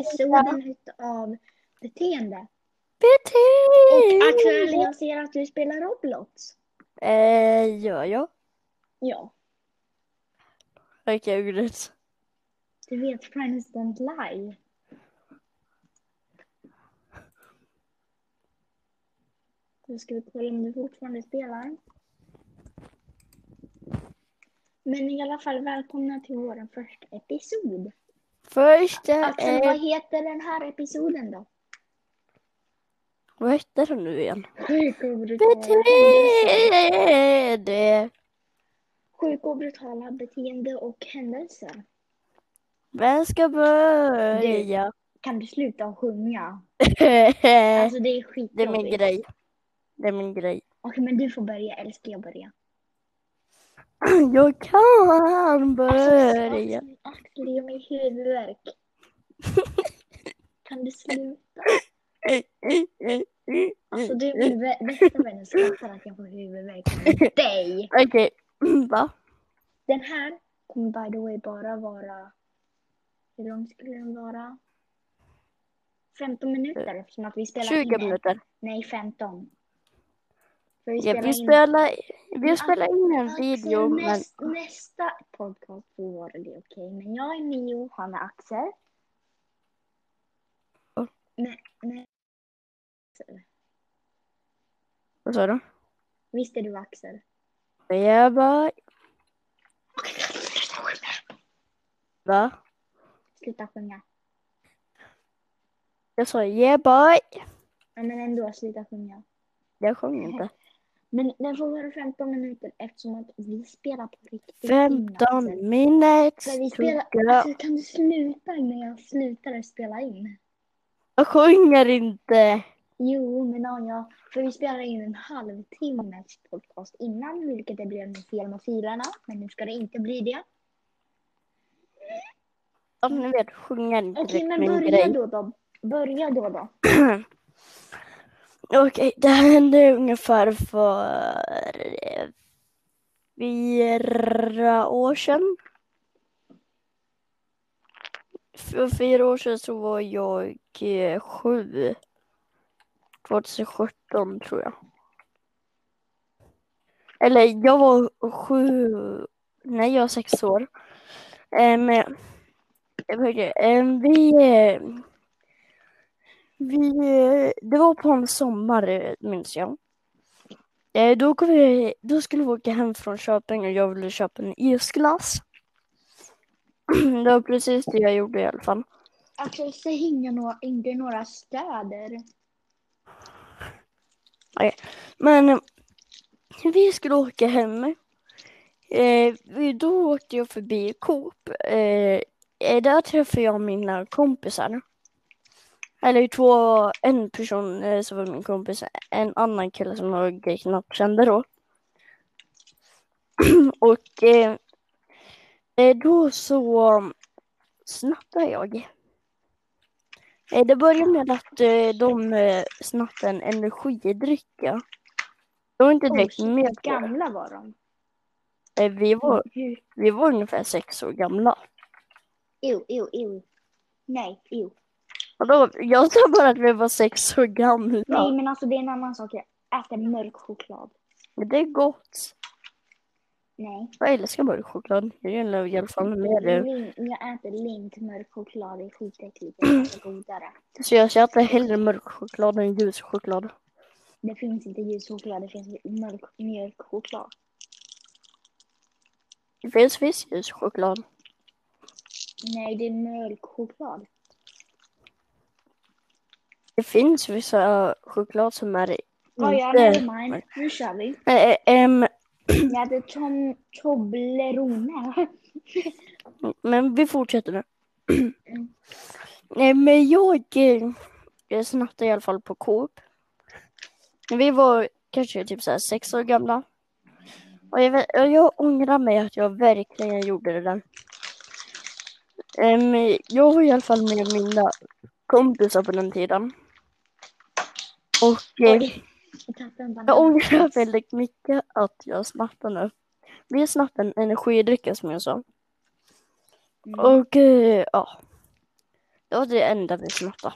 episoden av beteende. Beteende! Och Axel, jag ser att du spelar Roblox. Eh, gör jag? Ja, grymt. du vet Friends Don't Lie. Då ska vi kolla om du fortfarande spelar. Men i alla fall, välkomna till vår första episod. Första Axel, vad är... heter den här episoden då? Vad hette den nu igen? Beteende! Sjuk och brutala beteende och händelser. Vem ska börja? Kan du sluta sjunga? det Alltså det är är skitjobbigt. min grej. Det är min grej. Okej, men du får börja, eller ska jag börja? Jag kan Alltså, börja. Axel, det gör mig huvudvärk. Kan du sluta? Alltså du är min bästa vän och skrattar att jag får huvudvärk med dig. Okej, va? Den här kommer by the way bara vara... Hur lång skulle den vara? 15 minuter eftersom att vi spelar 20 in minuter. Nej, 15. För vi Ja, spelar vi in... spelar, vi Men spelar in en Axel, video, men näst, nästa podcast får det okej. Men jag är Mio, han är Axel. Ja. Men, men, vad sa du? Visst är du Axel? Jag bara, va? Sluta sjunga. Jag sa yeah boy. Ja, men ändå, sluta sjunga. Jag sjöng inte. Men den får vara 15 minuter eftersom att vi spelar på riktigt. in, Axel. 15 minutes Men vi to spelar, go. alltså, kan du sluta innan jag slutar spela in? Jag sjunger inte. Jo, men ja, för vi spelar in en halvtimmes podcast innan, vilket det blev med fel med filerna. Men nu ska det inte bli det. Som ni vet sjunger inte Okej, men börja då då. Börja då då. Okej, det hände ungefär för eh, fyra år sedan. För fyra år sedan så var jag eh, sju. 2017 tror jag. Eller jag var sju, nej jag var sex år. Eh, men vi, vi, eh, det var på en sommar eh, minns jag. Eh, Då, kom vi, då skulle vi åka hem från Köping och jag ville köpa en isglass. Det var precis det jag gjorde i alla fall. Alltså, säg inga några, inte några städer. Men eh, vi skulle åka hem. Eh, då åkte jag förbi Coop. Eh, där träffade jag mina kompisar. Eller två, en person eh, som var min kompis, en annan kille som jag knappt kände då. Och eh, eh, då så snattade jag. Eh, det började med att eh, de snattade en energidrycka. Det var inte Oj, direkt shit, med på gamla var de? Vi var, vi var ungefär sex år gamla. Ew, ew, ew. Nej, ew. Och då, jag sa bara att vi var sex år gamla. Nej, men alltså det är en annan sak. Jag äter mörk choklad. Men det är gott. Nej. Jag älskar mörk choklad. Jag gillar i alla fall mer det. Lin- Jag äter lint mörk choklad. Det är skitäckligt. Det är godare. Så jag äter hellre mörk choklad än ljus choklad. Det finns inte ljus choklad. Det finns mörk, choklad. Det finns visst ljus choklad. Nej, det är mjölk choklad. Det finns vissa choklad som är Ja, ja. Nu kör vi. Eh, eh, em, Jag äter tom, Toblerone. men vi fortsätter nu. Nej, men jag, eh, jag snattade i alla fall på Coop. Vi var kanske typ så sex år gamla. Och jag, vet, och jag ångrar mig att jag verkligen gjorde det där. Jag var i alla fall med mina kompisar på den tiden. Och eh, Oj, jag ångrar väldigt mycket att jag snattade nu. Vi snattade en energidrycka som jag sa. Mm. Och eh, ja. Det var det enda vi snattade.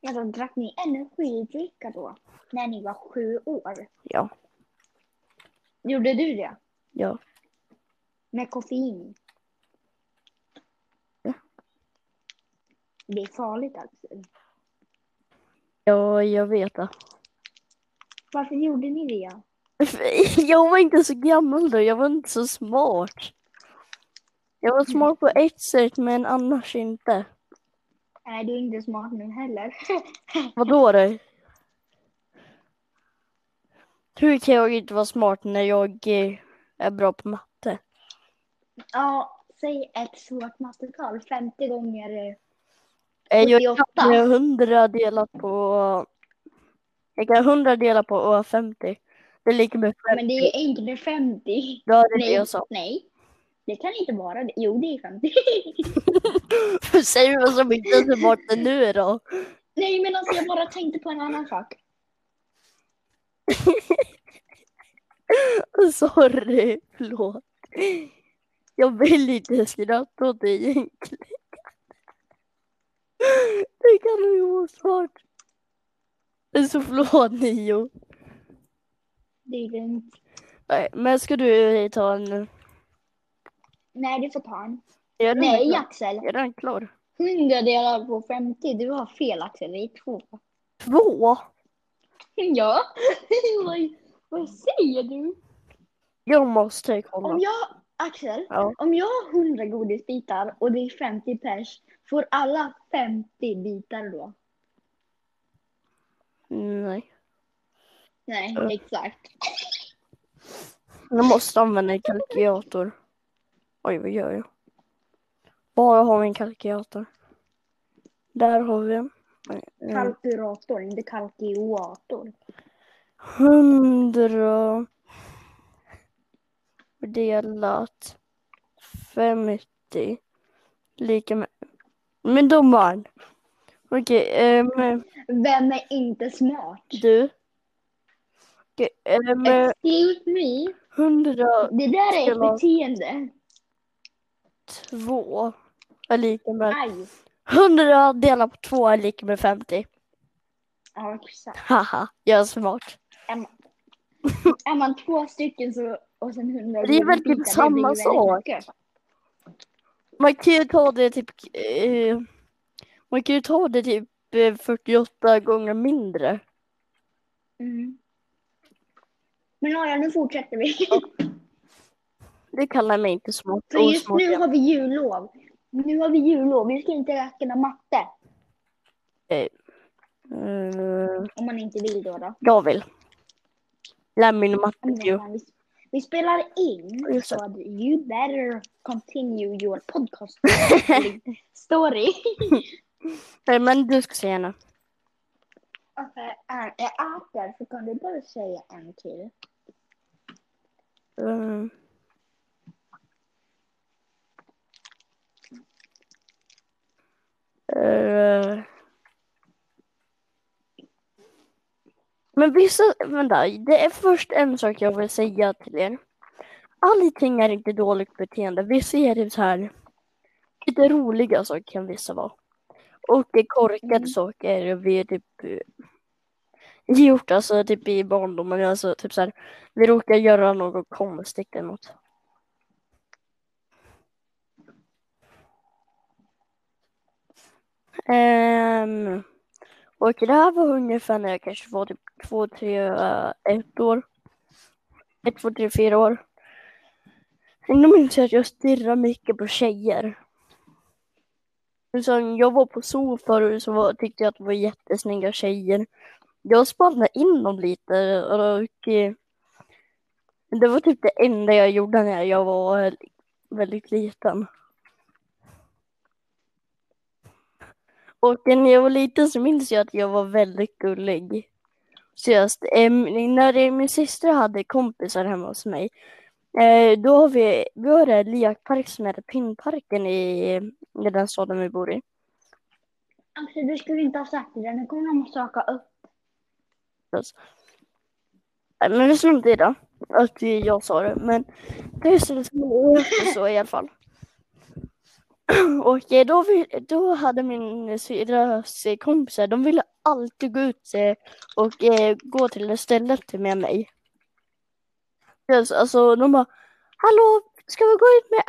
Ja, då drack ni energidricka då? När ni var sju år? Ja, Gjorde du det? ja. Med koffein? Ja. Det är farligt Axel. Ja, jag vet det. Varför gjorde ni det? Jag var inte så gammal då, jag var inte så smart. Jag var smart på ett sätt men annars inte. Nej, du är inte smart nu heller. Vadå då? Hur kan jag inte vara smart när jag eh, är bra på matte? ja, säg ett svårt mattetal. 50 gånger... eh, Eh, Jag 78. kan 100 delat på... Jag kan 100 dela på 50. Det är lika med 50. Men det är enklare 50. Ja, det är det Nej, jag sa. nej. Det kan inte vara det. Jo, det är 50. Säg vad som inte är smart nu då. nej, men alltså jag bara tänkte på en annan sak. Sorry, förlåt. Jag vill inte skratta åt dig egentligen. Det kan nog ju vara. Men så förlåt Nio. Det är lugnt. Nej, Men ska du ta en... Nej, du får ta en. Nej, klar? Axel. Är den klar? 100 delar på 50. Du har fel, Axel. Det är två. Två? Ja. vad, vad säger du? Jag måste kolla. Om jag, Axel, Ja. om jag har 100 godisbitar och det är 50 pers, får alla 50 bitar då? Nej. Nej, Ja. exakt. Jag måste använda en kalkylator. Oj, vad gör jag? Bara har vi en kalkylator. Där har vi en. Eh, Kalkylator, inte kalkylator. Hundra delat 50 lika med... Men domaren. Okej, ehm, Vem är inte smart? du. Okej, ehm, Excuse me. 102 Det där är ett man- beteende. är lika med... Aj. 100 delat på 2 är lika med 50. Ja, exakt. Haha, jag är smart. Är man två stycken så, och sen 100 Det är väl typ samma sak. Man kan ju ta det typ... Eh, man kan ju ta det typ eh, 48 gånger mindre. Mm. Men ja, nu fortsätter vi. Det kallar mig inte smart. För just nu har vi jullov. Nu har vi jullov. Vi ska inte räkna matte. Eh, Om man inte vill då. då. jag vill. Lär mig matte ju. Vi, spelar in. Just. Så att you better continue your podcast story. Eh, Men du ska säga nu. Okej, okay, jag äter så kan du bara säga en till. Eh, eh, Men vissa, vänta, det är först en sak jag vill säga till er. Allting är inte dåligt beteende. Vissa är det så här, lite roliga saker kan vissa vara. Och det korkade Mm. saker vi typ eh, gjort alltså typ i barndomen. Alltså typ så här, vi råkar göra något konstigt eller något. Ehm, och det här var ungefär när jag kanske var typ två, tre, eh, ett år. Ett, två, tre, fyra år. Ändå minns jag att jag stirrade mycket på tjejer. Liksom, jag var på zoo förut så var, tyckte jag att det var jättesnygga tjejer. Jag spanade in dem lite och eh, det var typ det enda jag gjorde när jag var väldigt liten. Och när jag var liten så minns jag att jag var väldigt gullig. Just, eh, när min syster hade kompisar hemma hos mig, eh, då har vi, vi har en lekpark som heter Pinnparken i, i den staden vi bor i. Alltså du skulle inte ha sagt det. Nu kommer de söka upp. Nej, Men det strunt i det, att jag sa det. Men det är så, så i alla fall. Och eh, då, då hade min syrras eh, kompisar, de ville alltid gå ut eh, och gå till det stället med mig. Yes, Alltså de bara, hallå, ska vi gå ut med,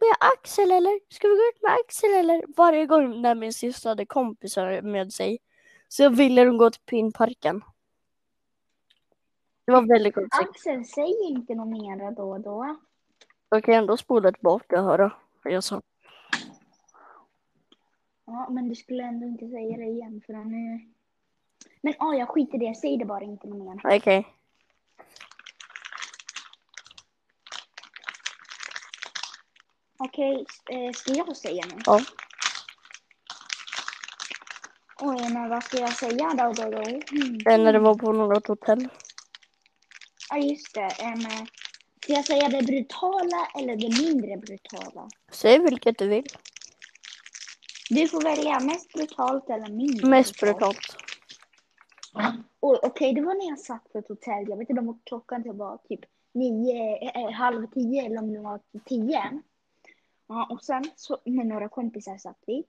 med Axel eller? Ska vi gå ut med Axel eller? Varje gång när min syster hade kompisar med sig så ville de gå till pinparken. Det var väldigt konstigt. Axel, säg inte något mer då och då. Jag kan ändå spola tillbaka och höra vad jag sa. Ja, men du skulle ändå inte säga det igen för nu... Men ja, jag skiter i det. Säg det bara inte mer. Okej. Okej, eh, ska jag säga nu? Ja. Oj, men vad ska jag säga då? då, då? Mm. Eh, När det var på något hotell. Ja, just det. Um, ska jag säga det brutala eller det mindre brutala? Säg vilket du vill. Du får välja mest brutalt eller mindre Mest brutalt. Och, Okej, det var när jag satt på ett hotell. Jag vet inte om klockan det var typ nio, eh, halv tio eller om det var tio. Ja, och sen så med några kompisar satt vi.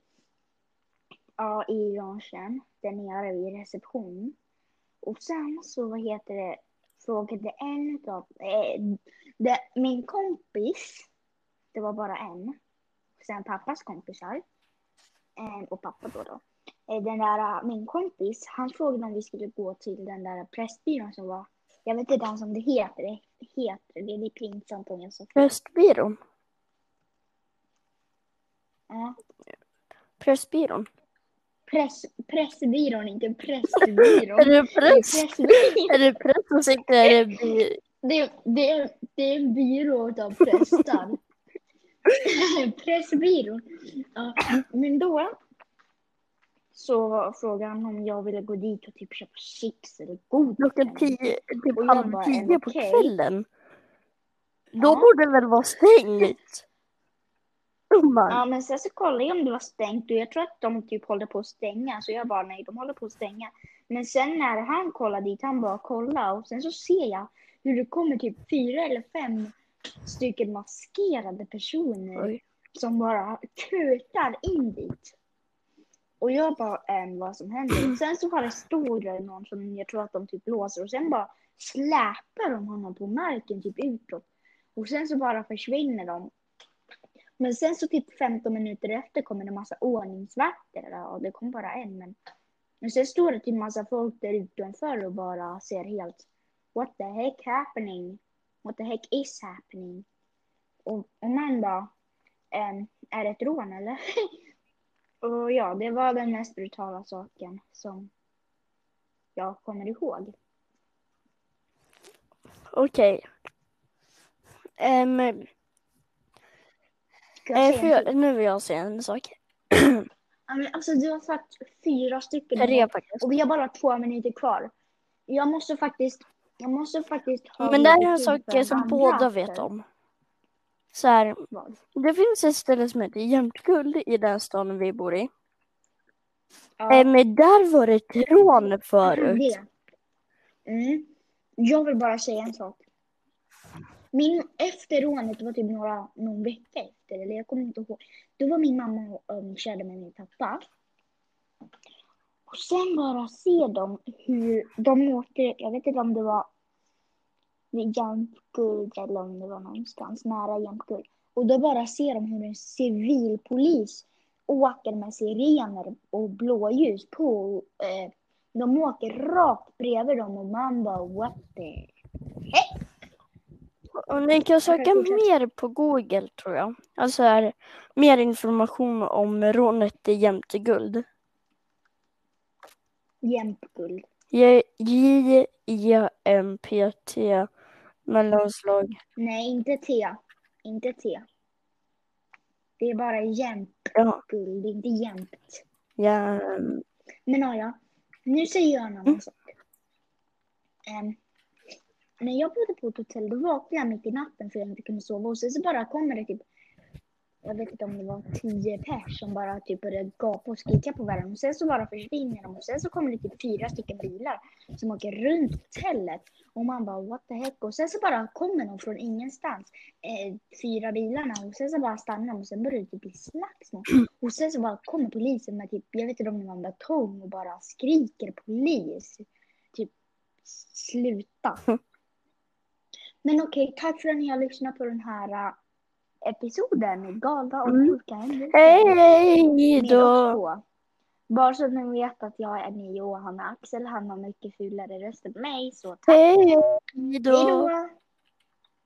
Ja, i loungen där nere vid receptionen. Och sen så, vad heter det, frågade en av, eh, det, min kompis, det var bara en, sen pappas kompisar, och pappa då då. Eh, Den där, min kompis, han frågade om vi skulle gå till den där pressbyrån som var, jag vet inte ens om det heter, det heter, det är lite pinsamt om jag sa. Pressbyrån. Ja. Pressbyrån. Press, pressbyrån, inte pressbyrån. Är det press? Är det press som sitter? Är det Det, det, är- det är en byrå av prästar. Pressbyrån. Ja, men då så frågade han om jag ville gå dit och typ köpa chips eller godis. Klockan tio, typ halv tio på okej. kvällen. Då Ja. borde det väl vara stängt? Gumman. Ja, men sen så kollade jag om det var stängt och jag tror att de typ håller på att stänga. Så jag bara nej, de håller på att stänga. Men sen när han kollade dit, han bara kolla och sen så ser jag hur det kommer typ fyra eller fem stycken maskerade personer Oj. som bara kutar in dit. Och jag bara, ähm, vad som händer? Sen så bara stod det någon som jag tror att de typ låser och sen bara släpar de honom på marken typ utåt. Och sen så bara försvinner de. Men sen så typ 15 minuter efter kommer det massa ordningsvakter. Ja, det kom bara en men. Men sen står det typ massa folk där utanför och bara ser helt What the heck happening? What the heck is happening? Och, och man bara ehm, Är det ett rån eller? och ja, det var den mest brutala saken som jag kommer ihåg. Okej. Ska jag eh, för, nu vill jag säga en sak. Alltså du har sagt fyra stycken. Tre faktiskt. Och vi har bara två minuter kvar. Jag måste faktiskt, jag måste faktiskt ha Men det här är lite en tid sak för den som båda vet om. Så här, Vad? det finns ett ställe som heter Jämtguld i den staden vi bor i. Ja, Eh, men där var det ett rån förut. det. Mm. Jag vill bara säga en sak. Min, efter rånet, det var typ några, någon vecka efter, eller jag kommer inte ihåg. Då var min mamma och um, körde med min pappa. Och sen bara ser de hur de åkte, jag vet inte om det var vid Jämtguld eller om det var någonstans nära Jämtguld. Och då bara ser de hur en civilpolis åker med sirener och blåljus på. Eh, de åker rakt bredvid dem och man bara what the heck? Och ni kan söka mer på Google tror jag. Alltså här, mer information om rånet i Jämteguld. Jämtguld. J-E-M-P-T mellanslag. Nej, inte T. Inte T. Det är bara jämtguld, Ja, det är inte jämt. ja. Men ja, ja. Nu säger jag en annan Mm. sak. Em, när jag bodde på ett hotell då vaknade jag mitt i natten för jag inte kunde sova och sen så bara kommer det typ jag vet inte om det var tio pers som bara typ började gapa och skrika på varandra. Och sen så bara försvinner de och sen så kommer det typ fyra stycken bilar som åker runt hotellet. Och man bara what the heck. Och sen så bara kommer de från ingenstans. Eh, fyra bilarna och sen så bara stannar de och sen börjar det typ bli slagsmål. Och sen så bara kommer polisen med typ, jag vet inte om det var en batong och bara skriker polis. Typ sluta. Men okej, tack för att ni har lyssnat på den här episoden. Galna och Mm. sjuka händelser. Hej Med då! Bara så att ni vet att jag är Nio och han är Axel. Han har mycket fulare röst än mig. Så tack. Hej då!